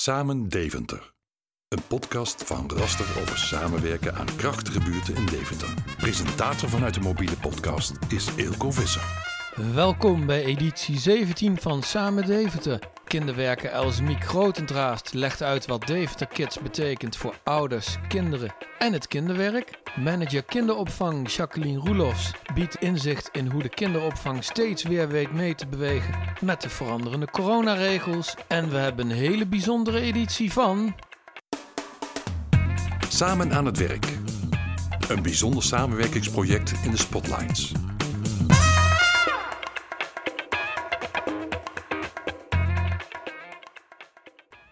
Samen Deventer. Een podcast van Raster over samenwerken aan krachtige buurten in Deventer. Presentator vanuit de mobiele podcast is Eelco Visser. Welkom bij editie 17 van Samen Deventer. Kinderwerker Elsemiek Grotendraast legt uit wat Deventer Kids betekent voor ouders, kinderen en het kinderwerk. Manager kinderopvang Jacqueline Roelofs biedt inzicht in hoe de kinderopvang steeds weer weet mee te bewegen met de veranderende coronaregels. En we hebben een hele bijzondere editie van... Samen aan het werk. Een bijzonder samenwerkingsproject in de Spotlights.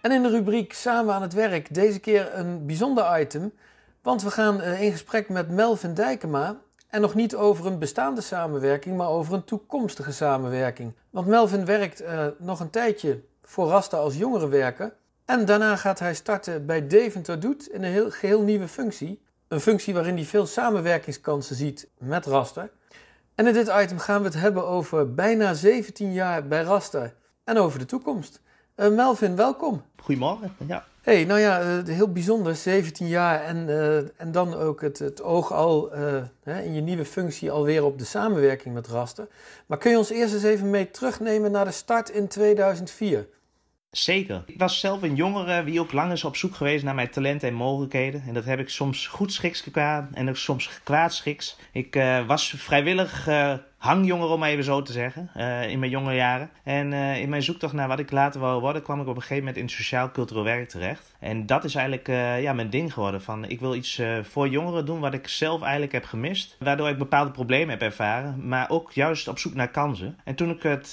En in de rubriek Samen aan het werk deze keer een bijzonder item. Want we gaan eh, in gesprek met Melvin Dijkema. En nog niet over een bestaande samenwerking, maar over een toekomstige samenwerking. Want Melvin werkt uh, nog een tijdje voor Rasta als jongerenwerker. En daarna gaat hij starten bij Deventer Doet in een heel, geheel nieuwe functie. Een functie waarin hij veel samenwerkingskansen ziet met Rasta. En in dit item gaan we het hebben over bijna 17 jaar bij Rasta en over de toekomst. Uh, Melvin, welkom. Goedemorgen, ja. Hey, nou ja, uh, heel bijzonder, 17 jaar en, uh, en dan ook het, het oog al hè, in je nieuwe functie alweer op de samenwerking met Raster. Maar kun je ons eerst eens even mee terugnemen naar de start in 2004? Zeker. Ik was zelf een jongere wie ook lang is op zoek geweest naar mijn talenten en mogelijkheden. En dat heb ik soms goed schiks gedaan en ook soms kwaad schiks. Ik was vrijwillig hangjonger, om even zo te zeggen, uh, in mijn jonge jaren. En uh, in mijn zoektocht naar wat ik later wou worden, kwam ik op een gegeven moment in sociaal-cultureel werk terecht. En dat is eigenlijk uh, ja, mijn ding geworden. Van, ik wil iets voor jongeren doen wat ik zelf eigenlijk heb gemist. Waardoor ik bepaalde problemen heb ervaren, maar ook juist op zoek naar kansen. En toen ik het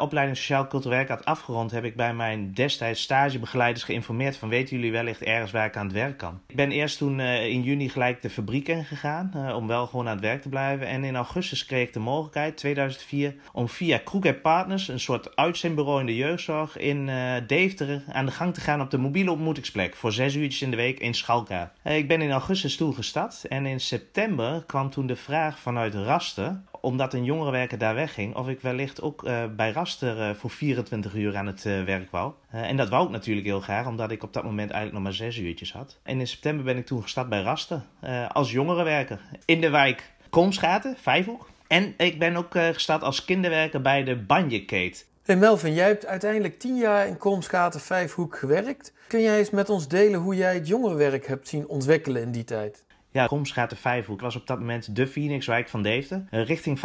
opleiding sociaal-cultureel werk had afgerond, heb ik bij mijn destijds stagebegeleiders geïnformeerd van weten jullie wellicht ergens waar ik aan het werk kan. Ik ben eerst toen in juni gelijk de fabriek ingegaan, om wel gewoon aan het werk te blijven. En in augustus kreeg ik de mogelijkheid, 2004, om via Kroeg Partners, een soort uitzendbureau in de jeugdzorg, in uh, Deventer aan de gang te gaan op de mobiele ontmoetingsplek voor zes uurtjes in de week in Schalka. Uh, ik ben in augustus toegestart en in september kwam toen de vraag vanuit Raster, omdat een jongerenwerker daar wegging, of ik wellicht ook uh, bij Raster voor 24 uur aan het werk wou. en dat wou ik natuurlijk heel graag, omdat ik op dat moment eigenlijk nog maar zes uurtjes had. En in september ben ik toen gestart bij Raster als jongerenwerker in de wijk Komschaten, Vijfhoek. En ik ben ook uh, gestart als kinderwerker bij de Banjekate. Hey Melvin, jij hebt uiteindelijk tien jaar in Komschaten Vijfhoek gewerkt. Kun jij eens met ons delen hoe jij het jongerenwerk hebt zien ontwikkelen in die tijd? Ja, Komschaten Vijfhoek was op dat moment de Phoenixwijk van Deventer. Uh, richting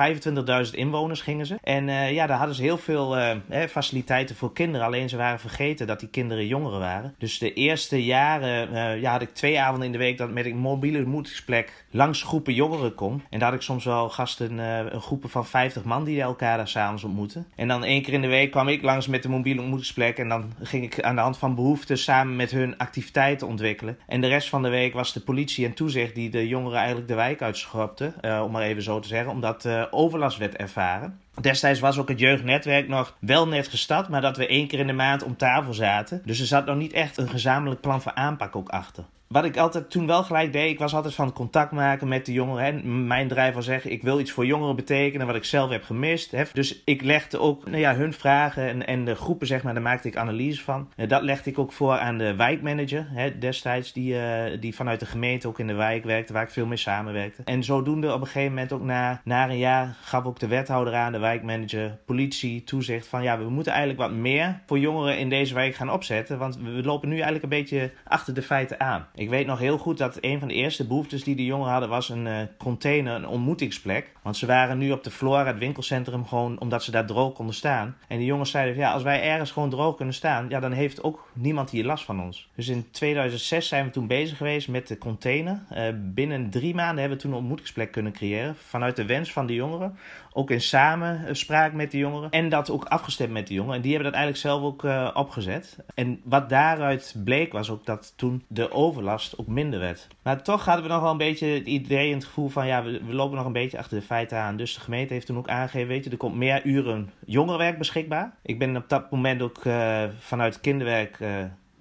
25.000 inwoners gingen ze. En uh, ja, daar hadden ze heel veel uh, faciliteiten voor kinderen. Alleen ze waren vergeten dat die kinderen jongeren waren. Dus de eerste jaren ja, had ik twee avonden in de week dat met een mobiele ontmoetingsplek langs groepen jongeren kom. En daar had ik soms wel gasten, een groepen van 50 man die elkaar daar s'avonds ontmoeten. En dan één keer in de week kwam ik langs met de mobiele ontmoetingsplek. En dan ging ik aan de hand van behoeften samen met hun activiteiten ontwikkelen. En de rest van de week was de politie en toezicht die de jongeren eigenlijk de wijk uitschopte, uh, om maar even zo te zeggen, omdat uh, overlast werd ervaren. Destijds was ook het jeugdnetwerk nog wel net gestart, maar dat we één keer in de maand om tafel zaten. Dus er zat nog niet echt een gezamenlijk plan van aanpak ook achter wat ik altijd toen wel gelijk deed, ik was altijd van contact maken met de jongeren. En mijn drijver zeggen, ik wil iets voor jongeren betekenen wat ik zelf heb gemist. Dus ik legde ook nou ja, hun vragen en, en de groepen, zeg maar, daar maakte ik analyse van. Dat legde ik ook voor aan de wijkmanager hè, destijds, die, uh, die vanuit de gemeente ook in de wijk werkte, waar ik veel mee samenwerkte. En zodoende op een gegeven moment ook na, na een jaar gaf ook de wethouder aan, de wijkmanager, politie, toezicht van ja, we moeten eigenlijk wat meer voor jongeren in deze wijk gaan opzetten. Want we lopen nu eigenlijk een beetje achter de feiten aan. Ik weet nog heel goed dat een van de eerste behoeftes die de jongeren hadden was een uh, container, een ontmoetingsplek. Want ze waren nu op de Flora, het winkelcentrum, gewoon omdat ze daar droog konden staan. En de jongens zeiden: ja, als wij ergens gewoon droog kunnen staan, ja, dan heeft ook niemand hier last van ons. Dus in 2006 zijn we toen bezig geweest met de container. Uh, binnen drie maanden hebben we toen een ontmoetingsplek kunnen creëren. Vanuit de wens van de jongeren. Ook in samenspraak met de jongeren. En dat ook afgestemd met de jongeren. En die hebben dat eigenlijk zelf ook uh, opgezet. En wat daaruit bleek was ook dat toen de overlast ook minder werd. Maar toch hadden we nog wel een beetje het idee en het gevoel van ja, we, lopen nog een beetje achter de feiten aan. Dus de gemeente heeft toen ook aangegeven, weet je, er komt meer uren jongerenwerk beschikbaar. Ik ben op dat moment ook uh, vanuit kinderwerk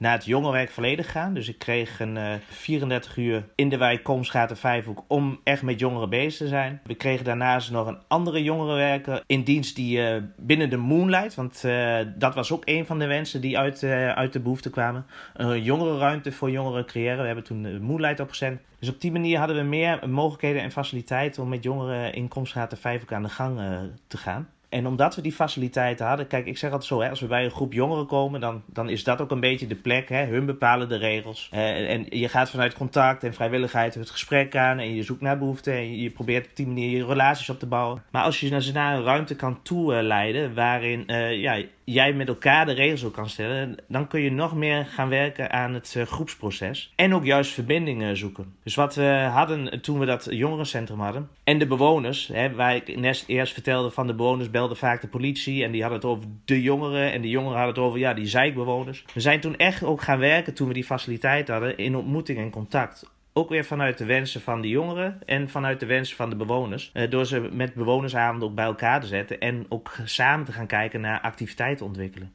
naar het jongerenwerk volledig gegaan. Dus ik kreeg een uh, 34 uur in de wijk Komsgaten Vijfhoek om echt met jongeren bezig te zijn. We kregen daarnaast nog een andere jongerenwerker in dienst die uh, binnen de Moonlight, want uh, dat was ook een van de wensen die uit, uit de behoefte kwamen, een jongerenruimte voor jongeren creëren. We hebben toen de Moonlight opgezet. Dus op die manier hadden we meer mogelijkheden en faciliteiten om met jongeren in Komsgaten Vijfhoek aan de gang te gaan. En omdat we die faciliteiten hadden, kijk, ik zeg altijd zo, hè, als we bij een groep jongeren komen, dan, dan is dat ook een beetje de plek. Hè, hun bepalen de regels. Uh, en je gaat vanuit contact en vrijwilligheid het gesprek aan en je zoekt naar behoeften en je probeert op die manier je relaties op te bouwen. Maar als je ze naar een ruimte kan toeleiden waarin uh, ja, jij met elkaar de regels ook kan stellen, dan kun je nog meer gaan werken aan het uh, groepsproces. En ook juist verbindingen zoeken. Dus wat we hadden toen we dat jongerencentrum hadden, en de bewoners, hè, waar ik net eerst vertelde van de bewoners belde vaak de politie en die hadden het over de jongeren en de jongeren hadden het over ja, die zijkbewoners. We zijn toen echt ook gaan werken toen we die faciliteit hadden in ontmoeting en contact. Ook weer vanuit de wensen van de jongeren en vanuit de wensen van de bewoners. Eh, door ze met bewonersavonden ook bij elkaar te zetten en ook samen te gaan kijken naar activiteiten ontwikkelen.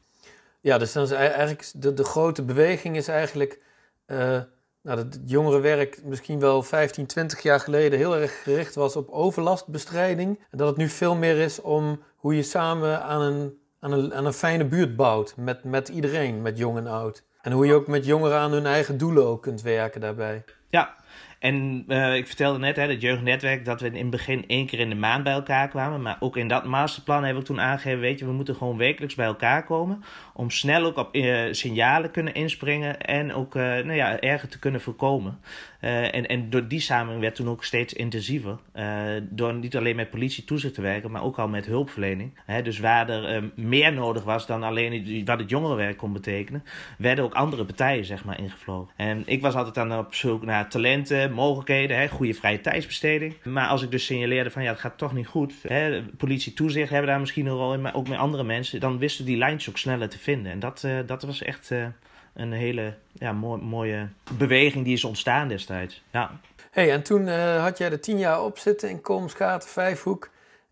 Ja, dus dan is eigenlijk de, de grote beweging is eigenlijk uh, nou, dat het jongerenwerk misschien wel 15, 20 jaar geleden heel erg gericht was op overlastbestrijding. En dat het nu veel meer is om hoe je samen aan een, aan een, aan een fijne buurt bouwt met, met iedereen, met jong en oud. En hoe je ook met jongeren aan hun eigen doelen ook kunt werken daarbij. Ja, en uh, ik vertelde net, hè, het jeugdnetwerk, dat we in het begin één keer in de maand bij elkaar kwamen. Maar ook in dat masterplan hebben we toen aangegeven, weet je, we moeten gewoon wekelijks bij elkaar komen. Om snel ook op uh, signalen kunnen inspringen en ook uh, nou ja, erger te kunnen voorkomen. en, en door die samenwerking werd toen ook steeds intensiever. door niet alleen met politie toezicht te werken, maar ook al met hulpverlening. Hè, dus waar er meer nodig was dan alleen wat het jongerenwerk kon betekenen, werden ook andere partijen zeg maar ingevlogen. En ik was altijd dan op zoek naar talenten mogelijkheden, hè, goede vrije tijdsbesteding. Maar als ik dus signaleerde van ja, het gaat toch niet goed, hè, politie toezicht hebben daar misschien een rol in, maar ook met andere mensen, dan wisten die lijntjes ook sneller te vinden. En dat, uh, dat was echt uh, een hele ja, mooi, mooie beweging die is ontstaan destijds. Ja. Hey, en toen had jij er tien jaar op zitten in Komsgaten, Vijfhoek.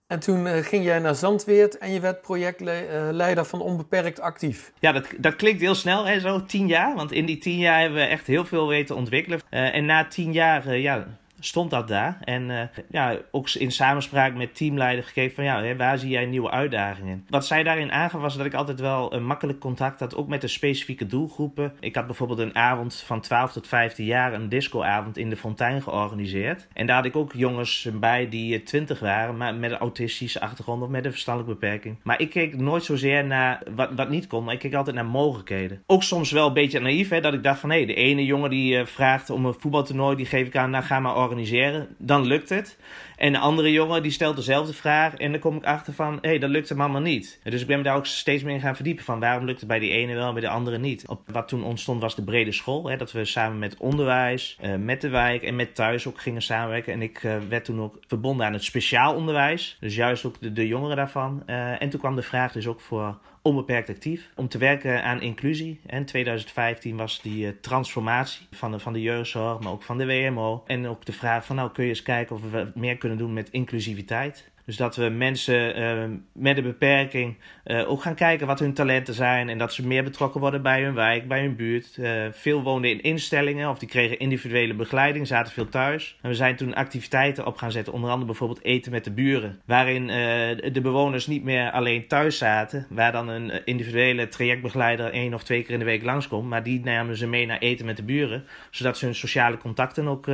En toen uh, ging jij naar Zandweert en je werd projectleider van Onbeperkt Actief. Ja, dat, dat klinkt heel snel, hè, zo tien jaar. Want in die tien jaar hebben we echt heel veel weten ontwikkelen. Uh, en na tien jaar, uh, ja, stond dat daar. En uh, ja, ook in samenspraak met teamleider gekeken van ja, waar zie jij nieuwe uitdagingen? Wat zij daarin aangaf was dat ik altijd wel een makkelijk contact had, ook met de specifieke doelgroepen. Ik had bijvoorbeeld een avond van 12 tot 15 jaar, een discoavond in de Fontein georganiseerd. En daar had ik ook jongens bij die 20 waren, maar met een autistische achtergrond of met een verstandelijke beperking. Maar ik keek nooit zozeer naar wat, wat niet kon, maar ik keek altijd naar mogelijkheden. Ook soms wel een beetje naïef, hè, dat ik dacht van hé, hey, de ene jongen die uh, vraagt om een voetbaltoernooi, die geef ik aan, nou ga maar organiseren organiseren, dan lukt het. En de andere jongen die stelt dezelfde vraag en dan kom ik achter van, hé, hey, dat lukt hem allemaal niet. Dus ik ben me daar ook steeds meer in gaan verdiepen van waarom lukt het bij die ene wel en bij de andere niet. Op wat toen ontstond was de brede school, hè, dat we samen met onderwijs, uh, met de wijk en met thuis ook gingen samenwerken. En ik uh, werd toen ook verbonden aan het speciaal onderwijs, dus juist ook de, jongeren daarvan. Uh, en toen kwam de vraag dus ook voor onbeperkt actief. Om te werken aan inclusie. In 2015 was die uh, transformatie van de, van de jeugdzorg, maar ook van de WMO. En ook de vraag van nou kun je eens kijken of we meer kunnen doen met inclusiviteit. Dus dat we mensen uh, met een beperking uh, ook gaan kijken wat hun talenten zijn. En dat ze meer betrokken worden bij hun wijk, bij hun buurt. Uh, veel woonden in instellingen of die kregen individuele begeleiding, zaten veel thuis. En we zijn toen activiteiten op gaan zetten, onder andere bijvoorbeeld eten met de buren. Waarin de bewoners niet meer alleen thuis zaten, waar dan een individuele trajectbegeleider één of twee keer in de week langskomt. Maar die namen ze mee naar eten met de buren, zodat ze hun sociale contacten ook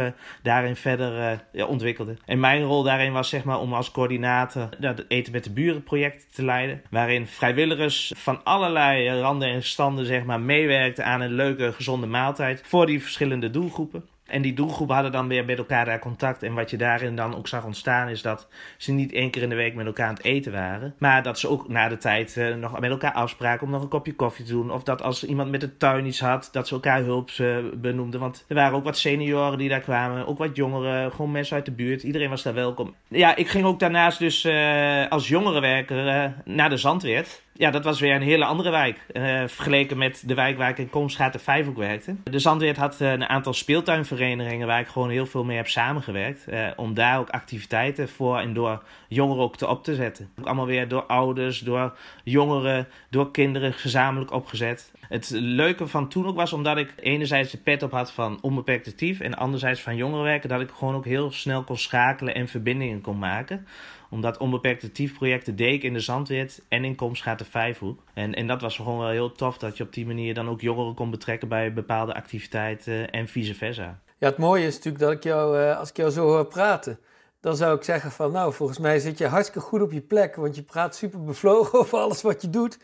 daarin verder ontwikkelden. En mijn rol daarin was zeg maar om als coördinator coördinator het Eten met de Buren project te leiden. Waarin vrijwilligers van allerlei randen en standen zeg maar, meewerkten aan een leuke, gezonde maaltijd voor die verschillende doelgroepen. En die doelgroepen hadden dan weer met elkaar daar contact. En wat je daarin dan ook zag ontstaan is dat ze niet één keer in de week met elkaar aan het eten waren. Maar dat ze ook na de tijd uh, nog met elkaar afspraken om nog een kopje koffie te doen. Of dat als iemand met de tuin iets had, dat ze elkaar hulp uh, benoemden. Want er waren ook wat senioren die daar kwamen. Ook wat jongeren, gewoon mensen uit de buurt. Iedereen was daar welkom. Ja, ik ging ook daarnaast dus uh, als jongerenwerker naar de Zandweert. Ja, dat was weer een hele andere wijk. Uh, vergeleken met de wijk waar ik in Komstraat de Vijfhoek werkte. De Zandweert had een aantal speeltuinverenigingen waar ik gewoon heel veel mee heb samengewerkt. om daar ook activiteiten voor en door jongeren ook te op te zetten. Ook allemaal weer door ouders, door jongeren, door kinderen gezamenlijk opgezet. Het leuke van toen ook was omdat ik enerzijds de pet op had van onbeperkt actief en anderzijds van jongerenwerken, dat ik gewoon ook heel snel kon schakelen en verbindingen kon maken omdat onbeperkt actief projecten deed in de Zandweert en in Komschaat de Vijfhoek. En, en dat was gewoon wel heel tof dat je op die manier dan ook jongeren kon betrekken bij bepaalde activiteiten en vice versa. Ja, het mooie is natuurlijk dat ik jou, eh, als ik jou zo hoor praten, dan zou ik zeggen van nou, volgens mij zit je hartstikke goed op je plek, want je praat super bevlogen over alles wat je doet.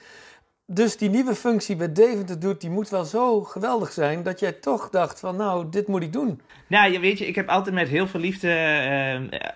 Dus die nieuwe functie bij Deventer doet, die moet wel zo geweldig zijn dat jij toch dacht van nou, dit moet ik doen. Nou, je weet je, ik heb altijd met heel veel liefde,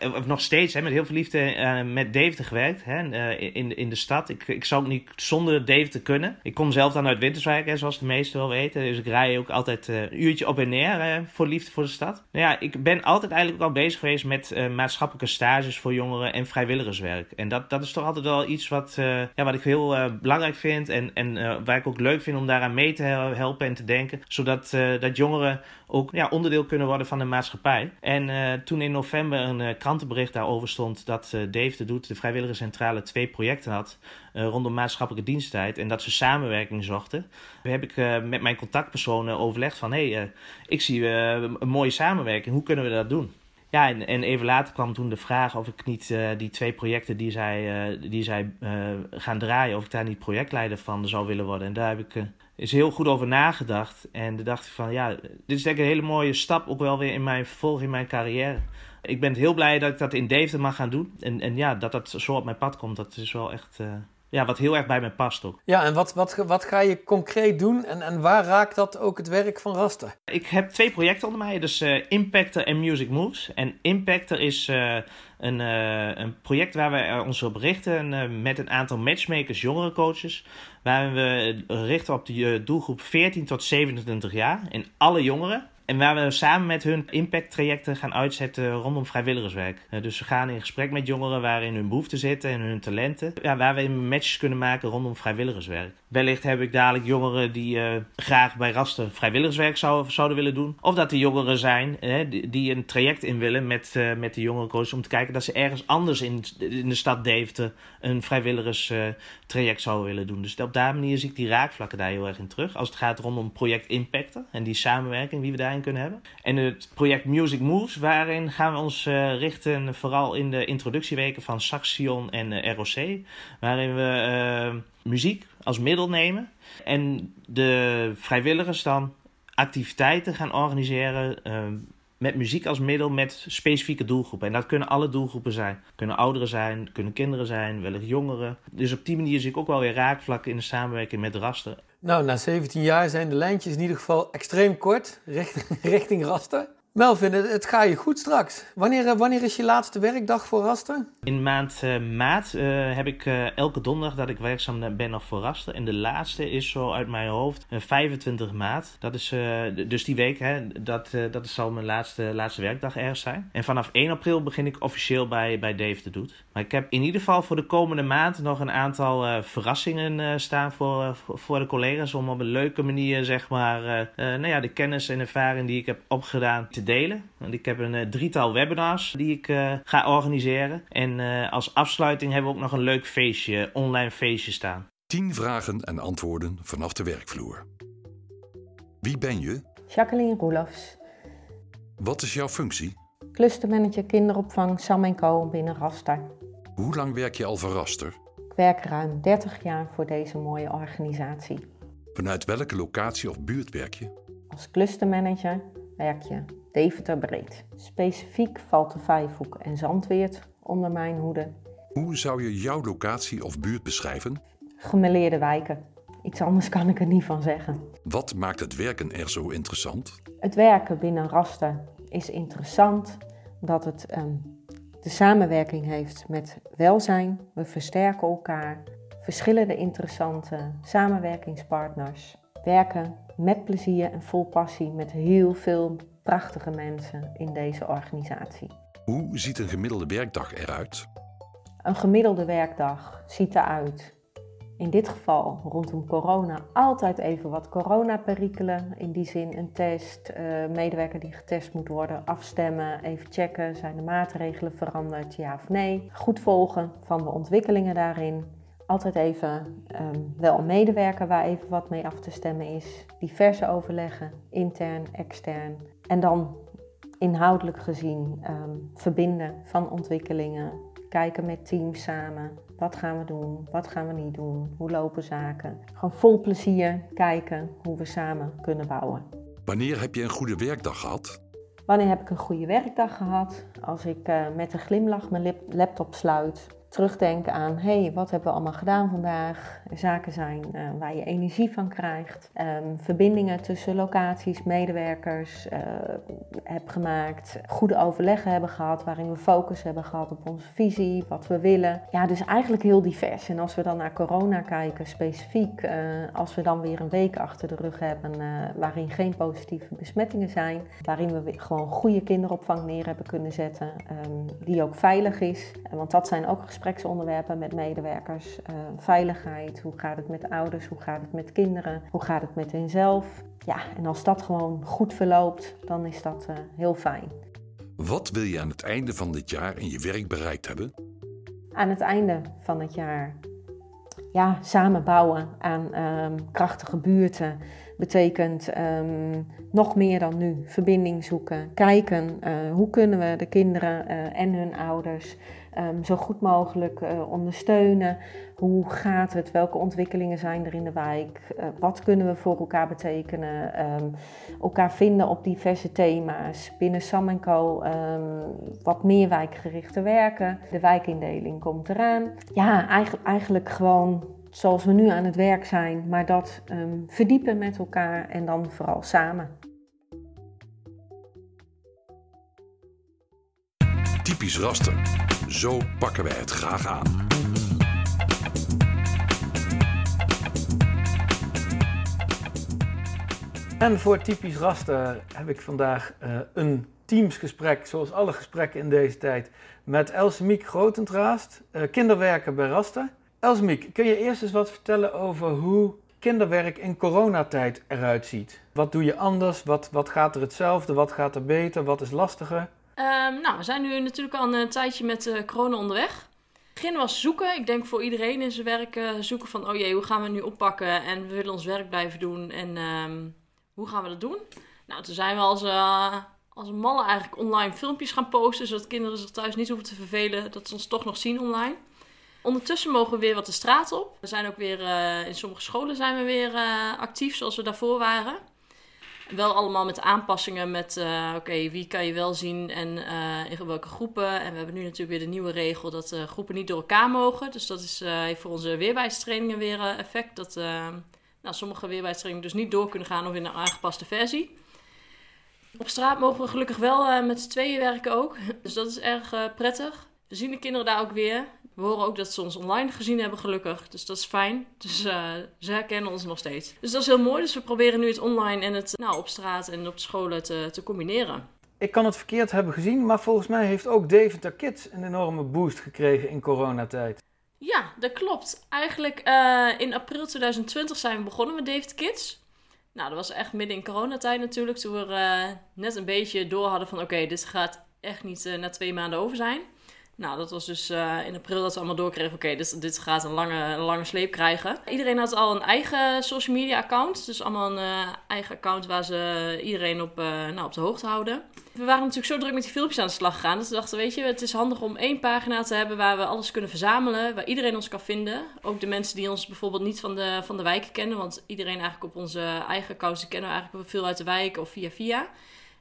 uh, of nog steeds, hè, met heel veel liefde uh, met Deventer gewerkt hè, uh, in, in de stad. Ik, ik zou ook niet zonder Deventer kunnen. Ik kom zelf dan uit Winterswijk, hè, zoals de meesten wel weten. Dus ik rij ook altijd een uurtje op en neer voor liefde voor de stad. Nou ja, ik ben altijd eigenlijk al bezig geweest met maatschappelijke stages voor jongeren en vrijwilligerswerk. En dat, dat is toch altijd wel iets wat, ja, wat ik heel belangrijk vind en, en uh, waar ik ook leuk vind om daaraan mee te helpen en te denken. Zodat uh, dat jongeren ook ja, onderdeel kunnen worden van de maatschappij. En uh, toen in november een krantenbericht daarover stond dat Dave de Doet, de Vrijwilligerscentrale, twee projecten had rondom maatschappelijke diensttijd. En dat ze samenwerking zochten. heb ik met mijn contactpersonen overlegd van hé, hey, ik zie een mooie samenwerking. Hoe kunnen we dat doen? Ja, en, en even later kwam toen de vraag of ik niet uh, die twee projecten die zij, uh, die zij uh, gaan draaien, of ik daar niet projectleider van zou willen worden. En daar heb ik is heel goed over nagedacht. En toen dacht ik van ja, dit is denk ik een hele mooie stap ook wel weer in mijn vervolg in mijn carrière. Ik ben heel blij dat ik dat in Deventer mag gaan doen. En, en ja, dat dat zo op mijn pad komt, dat is wel echt ja, wat heel erg bij mij past ook. Ja, en wat, wat, wat ga je concreet doen en, en waar raakt dat ook het werk van Raster? Ik heb twee projecten onder mij, dus uh, Impactor en Music Moves. En Impactor is uh, een, uh, een project waar we ons op richten met een aantal matchmakers, jongerencoaches. Waar we richten op de doelgroep 14 tot 27 jaar en alle jongeren. En waar we samen met hun impacttrajecten gaan uitzetten rondom vrijwilligerswerk. Eh, dus we gaan in gesprek met jongeren waarin hun behoeften zitten en hun talenten. Ja, waar we matches kunnen maken rondom vrijwilligerswerk. Wellicht heb ik dadelijk jongeren die uh, graag bij Rasten vrijwilligerswerk zou, zouden willen doen. Of dat er jongeren zijn die, die, een traject in willen met, uh, met de jongerencoach om te kijken dat ze ergens anders in, in de stad Deventer een vrijwilligerstraject zouden willen doen. Dus op die manier zie ik die raakvlakken daar heel erg in terug. Als het gaat rondom project Impacten en die samenwerking die we daarin kunnen hebben. En het project Music Moves, waarin gaan we ons uh, richten vooral in de introductieweken van Saxion en ROC. Waarin we muziek als middel nemen. En de vrijwilligers dan activiteiten gaan organiseren uh, met muziek als middel met specifieke doelgroepen. En dat kunnen alle doelgroepen zijn. Kunnen ouderen zijn, kunnen kinderen zijn, wellicht jongeren. Dus op die manier zie ik ook wel weer raakvlakken in de samenwerking met Raster. Nou, na 17 jaar zijn de lijntjes in ieder geval extreem kort richting Raster. Melvin, het, het gaat je goed straks. Wanneer, eh, wanneer is je laatste werkdag voor Raster? In maand uh, maart uh, heb ik elke donderdag dat ik werkzaam ben nog voor Raster. En de laatste is zo uit mijn hoofd 25 maart. Dat is dus die week, hè, dat, dat zal mijn laatste, laatste werkdag ergens zijn. En vanaf 1 april begin ik officieel bij, bij Dave de Doet. Maar ik heb in ieder geval voor de komende maand nog een aantal verrassingen staan voor, voor de collega's. Om op een leuke manier, zeg maar, nou ja, de kennis en ervaring die ik heb opgedaan te delen. Want ik heb een uh, drietal webinars die ik uh, ga organiseren. En uh, als afsluiting hebben we ook nog een leuk feestje, online feestje staan. 10 vragen en antwoorden vanaf de werkvloer. Wie ben je? Jacqueline Roelofs. Wat is jouw functie? Clustermanager kinderopvang Sam Co binnen Raster. Hoe lang werk je al voor Raster? Ik werk ruim 30 jaar voor deze mooie organisatie. Vanuit welke locatie of buurt werk je? Als clustermanager werk je Deventer breed. Specifiek valt de Vijfhoek en Zandweert onder mijn hoede. Hoe zou je jouw locatie of buurt beschrijven? Gemeleerde wijken. Iets anders kan ik er niet van zeggen. Wat maakt het werken er zo interessant? Het werken binnen Raster is interessant omdat het um, de samenwerking heeft met welzijn. We versterken elkaar. Verschillende interessante samenwerkingspartners. Werken met plezier en vol passie met heel veel prachtige mensen in deze organisatie. Hoe ziet een gemiddelde werkdag eruit? Een gemiddelde werkdag ziet eruit in dit geval rondom corona altijd even wat coronaperikelen. In die zin een test, uh, medewerker die getest moet worden, afstemmen, even checken, zijn de maatregelen veranderd, ja of nee. Goed volgen van de ontwikkelingen daarin. Altijd even um, wel een medewerker waar even wat mee af te stemmen is. Diverse overleggen, intern, extern. En dan inhoudelijk gezien um, verbinden van ontwikkelingen. Kijken met teams samen. Wat gaan we doen? Wat gaan we niet doen? Hoe lopen zaken? Gewoon vol plezier kijken hoe we samen kunnen bouwen. Wanneer heb je een goede werkdag gehad? Wanneer heb ik een goede werkdag gehad? Als ik uh, met een glimlach mijn laptop sluit, terugdenken aan, hé, hey, wat hebben we allemaal gedaan vandaag? Zaken zijn uh, waar je energie van krijgt. Um, verbindingen tussen locaties, medewerkers uh, heb gemaakt. Goede overleggen hebben gehad, waarin we focus hebben gehad op onze visie, wat we willen. Ja, dus eigenlijk heel divers. En als we dan naar corona kijken, specifiek, uh, als we dan weer een week achter de rug hebben waarin geen positieve besmettingen zijn, waarin we gewoon goede kinderopvang neer hebben kunnen zetten, um, die ook veilig is. Want dat zijn ook gespreksonderwerpen met medewerkers. Uh, veiligheid, hoe gaat het met ouders, hoe gaat het met kinderen, hoe gaat het met henzelf. Ja, en als dat gewoon goed verloopt, dan is dat uh, heel fijn. Wat wil je aan het einde van dit jaar in je werk bereikt hebben? Aan het einde van het jaar ja, samen bouwen aan um, krachtige buurten betekent um, nog meer dan nu verbinding zoeken. Kijken uh, hoe kunnen we de kinderen uh, en hun ouders um, zo goed mogelijk uh, ondersteunen. Hoe gaat het? Welke ontwikkelingen zijn er in de wijk? wat kunnen we voor elkaar betekenen? elkaar vinden op diverse thema's. Binnen Sam Co wat meer wijkgerichte werken. De wijkindeling komt eraan. Ja, eigenlijk, eigenlijk gewoon zoals we nu aan het werk zijn, maar dat verdiepen met elkaar en dan vooral samen. Typisch raster. Zo pakken wij het graag aan. En voor typisch raster heb ik vandaag uh, een teamsgesprek, zoals alle gesprekken in deze tijd, met Elsemiek Grotentraast, uh, kinderwerker bij Raster. Elsemiek, kun je eerst eens wat vertellen over hoe kinderwerk in coronatijd eruit ziet? Wat doe je anders? Wat, wat gaat er hetzelfde? Wat gaat er beter? Wat is lastiger? Um, nou, we zijn nu natuurlijk al een tijdje met uh, corona onderweg. Het begin was zoeken. Ik denk voor iedereen in zijn werk uh, zoeken van... oh jee, hoe gaan we nu oppakken? En we willen ons werk blijven doen. En um, hoe gaan we dat doen? Nou, toen zijn we als, uh, als malle eigenlijk online filmpjes gaan posten... zodat kinderen zich thuis niet hoeven te vervelen... dat ze ons toch nog zien online. Ondertussen mogen we weer wat de straat op. We zijn ook weer, in sommige scholen zijn we weer actief zoals we daarvoor waren. Wel allemaal met aanpassingen met, uh, oké, wie kan je wel zien en in welke groepen. En we hebben nu natuurlijk weer de nieuwe regel dat groepen niet door elkaar mogen. Dus dat is, heeft voor onze weerbaarheidstrainingen weer effect. Dat nou, sommige weerbaarheidstrainingen dus niet door kunnen gaan of in een aangepaste versie. Op straat mogen we gelukkig wel met z'n tweeën werken ook. Dus dat is erg prettig. We zien de kinderen daar ook weer. We horen ook dat ze ons online gezien hebben, gelukkig. Dus dat is fijn. Dus uh, ze herkennen ons nog steeds. Dus dat is heel mooi. Dus we proberen nu het online en het nou, op straat en op scholen te, te combineren. Ik kan het verkeerd hebben gezien, maar volgens mij heeft ook Deventer Kids een enorme boost gekregen in coronatijd. Ja, dat klopt. Eigenlijk uh, in april 2020 zijn we begonnen met Deventer Kids. Nou, dat was echt midden in coronatijd natuurlijk. Toen we uh, net een beetje door hadden van... oké, dit gaat echt niet na twee maanden over zijn. Nou, dat was dus uh, in april dat we allemaal doorkregen: oké, okay, dit, gaat een lange, lange sleep krijgen. Iedereen had al een eigen social media account. Dus allemaal een uh, eigen account waar ze iedereen op, uh, nou, op de hoogte houden. We waren natuurlijk zo druk met die filmpjes aan de slag gegaan. Dat we dachten: weet je, het is handig om één pagina te hebben waar we alles kunnen verzamelen. Waar iedereen ons kan vinden. Ook de mensen die ons bijvoorbeeld niet van de, van de wijken kennen. Want iedereen eigenlijk op onze eigen accounts, die kennen we eigenlijk veel uit de wijk of via via.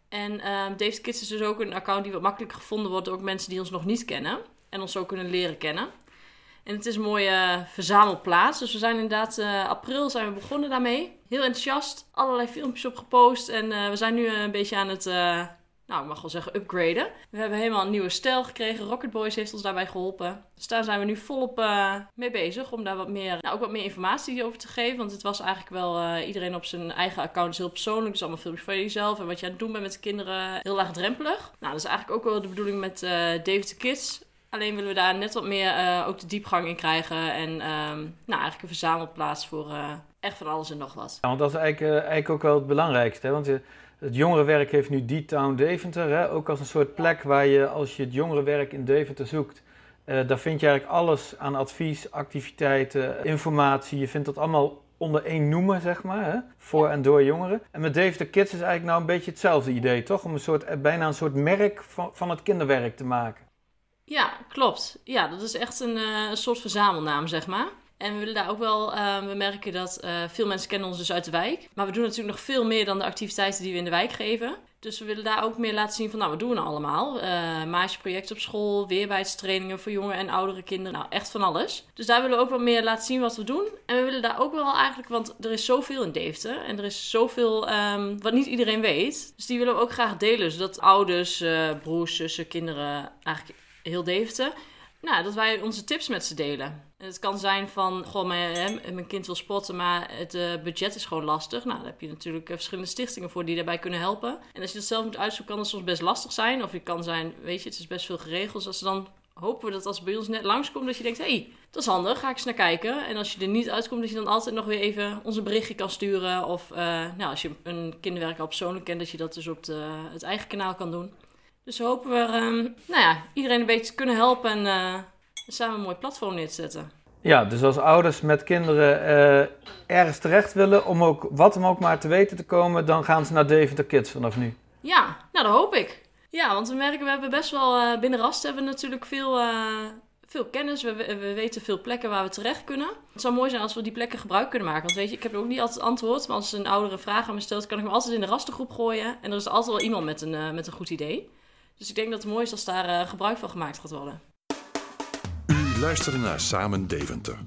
En uh, David Kids is dus ook een account die wat makkelijk gevonden wordt door mensen die ons nog niet kennen. En ons zo kunnen leren kennen. En het is een mooie verzamelplaats. Dus we zijn inderdaad, uh, april zijn we begonnen daarmee. Heel enthousiast, allerlei filmpjes op gepost. En uh, we zijn nu een beetje aan het nou, ik mag wel zeggen, upgraden. We hebben helemaal een nieuwe stijl gekregen. Rocket Boys heeft ons daarbij geholpen. Dus daar zijn we nu volop uh, mee bezig om daar wat meer, nou, ook wat meer informatie over te geven. Want het was eigenlijk wel uh, iedereen op zijn eigen account is heel persoonlijk. Dus allemaal filmpjes van jezelf en wat je aan het doen bent met de kinderen heel laagdrempelig. Nou, dat is eigenlijk ook wel de bedoeling met uh, David the Kids. Alleen willen we daar net wat meer eh, ook de diepgang in krijgen. En ehm, nou, eigenlijk een verzamelplaats voor eh, echt van alles en nog wat. Ja, want dat is eigenlijk, eh, eigenlijk ook wel het belangrijkste. Want eh, het jongerenwerk heeft nu D-Town Deventer. Hè? Ook als een soort plek waar je, als je het jongerenwerk in Deventer zoekt... eh, daar vind je eigenlijk alles aan advies, activiteiten, informatie. Je vindt dat allemaal onder één noemen, zeg maar, hè? voor en door jongeren. En met Deventer Kids is eigenlijk nou een beetje hetzelfde idee, toch? Om een soort, eh, bijna een soort merk van, van het kinderwerk te maken. Ja, klopt. Ja, dat is echt een, eh, een soort verzamelnaam, zeg maar. En we willen daar ook wel, eh, we merken dat eh, veel mensen kennen ons dus uit de wijk. Maar we doen natuurlijk nog veel meer dan de activiteiten die we in de wijk geven. Dus we willen daar ook meer laten zien van, nou, wat doen we nou allemaal? Uh, op school, weerbaarheidstrainingen voor jonge en oudere kinderen. Nou, echt van alles. Dus daar willen we ook wel meer laten zien wat we doen. En we willen daar ook wel eigenlijk, want er is zoveel in Deventer. En er is zoveel ehm, wat niet iedereen weet. Dus die willen we ook graag delen. Zodat ouders, eh, broers, zussen, kinderen, eigenlijk heel Deventer... Nou, dat wij onze tips met ze delen. En het kan zijn van, goh, mijn, mijn kind wil sporten, maar het uh, budget is gewoon lastig. Nou, daar heb je natuurlijk uh, verschillende stichtingen voor die daarbij kunnen helpen. En als je dat zelf moet uitzoeken, kan het soms best lastig zijn. Of je kan zijn, weet je, het is best veel geregeld. Dus als dan hopen we dat als het bij ons net langskomt, dat je denkt, hé, hey, dat is handig, ga ik eens naar kijken. En als je er niet uitkomt, dat je dan altijd nog weer even onze berichtje kan sturen. Of uh, nou, als je een kinderwerk al persoonlijk kent, dat je dat dus op de, het eigen kanaal kan doen. Dus hopen we um, nou ja, iedereen een beetje te kunnen helpen en uh, samen een mooi platform neer te zetten. Ja, dus als ouders met kinderen uh, ergens terecht willen om ook wat hem ook maar te weten te komen, dan gaan ze naar Deventer Kids vanaf nu. Ja, nou dat hoop ik. Ja, want we merken, we hebben best wel uh, binnen Rast hebben we natuurlijk veel, veel kennis. We, we, weten veel plekken waar we terecht kunnen. Het zou mooi zijn als we die plekken gebruik kunnen maken. Want weet je, ik heb ook niet altijd antwoord. Maar als een oudere vraag aan me stelt, kan ik hem altijd in de rastengroep gooien. En er is altijd wel iemand met een, met een goed idee. Dus ik denk dat het mooi is als daar uh, gebruik van gemaakt gaat worden. U luisterde naar Samen Deventer.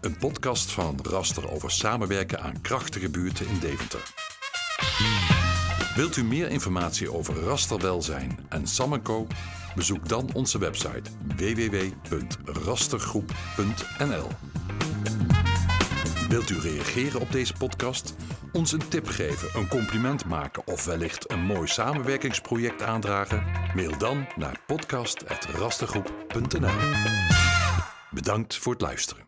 Een podcast van Raster over samenwerken aan krachtige buurten in Deventer. Wilt u meer informatie over rasterwelzijn en Samenco? Bezoek dan onze website www.rastergroep.nl. Wilt u reageren op deze podcast? Ons een tip geven, een compliment maken of wellicht een mooi samenwerkingsproject aandragen? Mail dan naar podcast.rastergroep.nl. Bedankt voor het luisteren.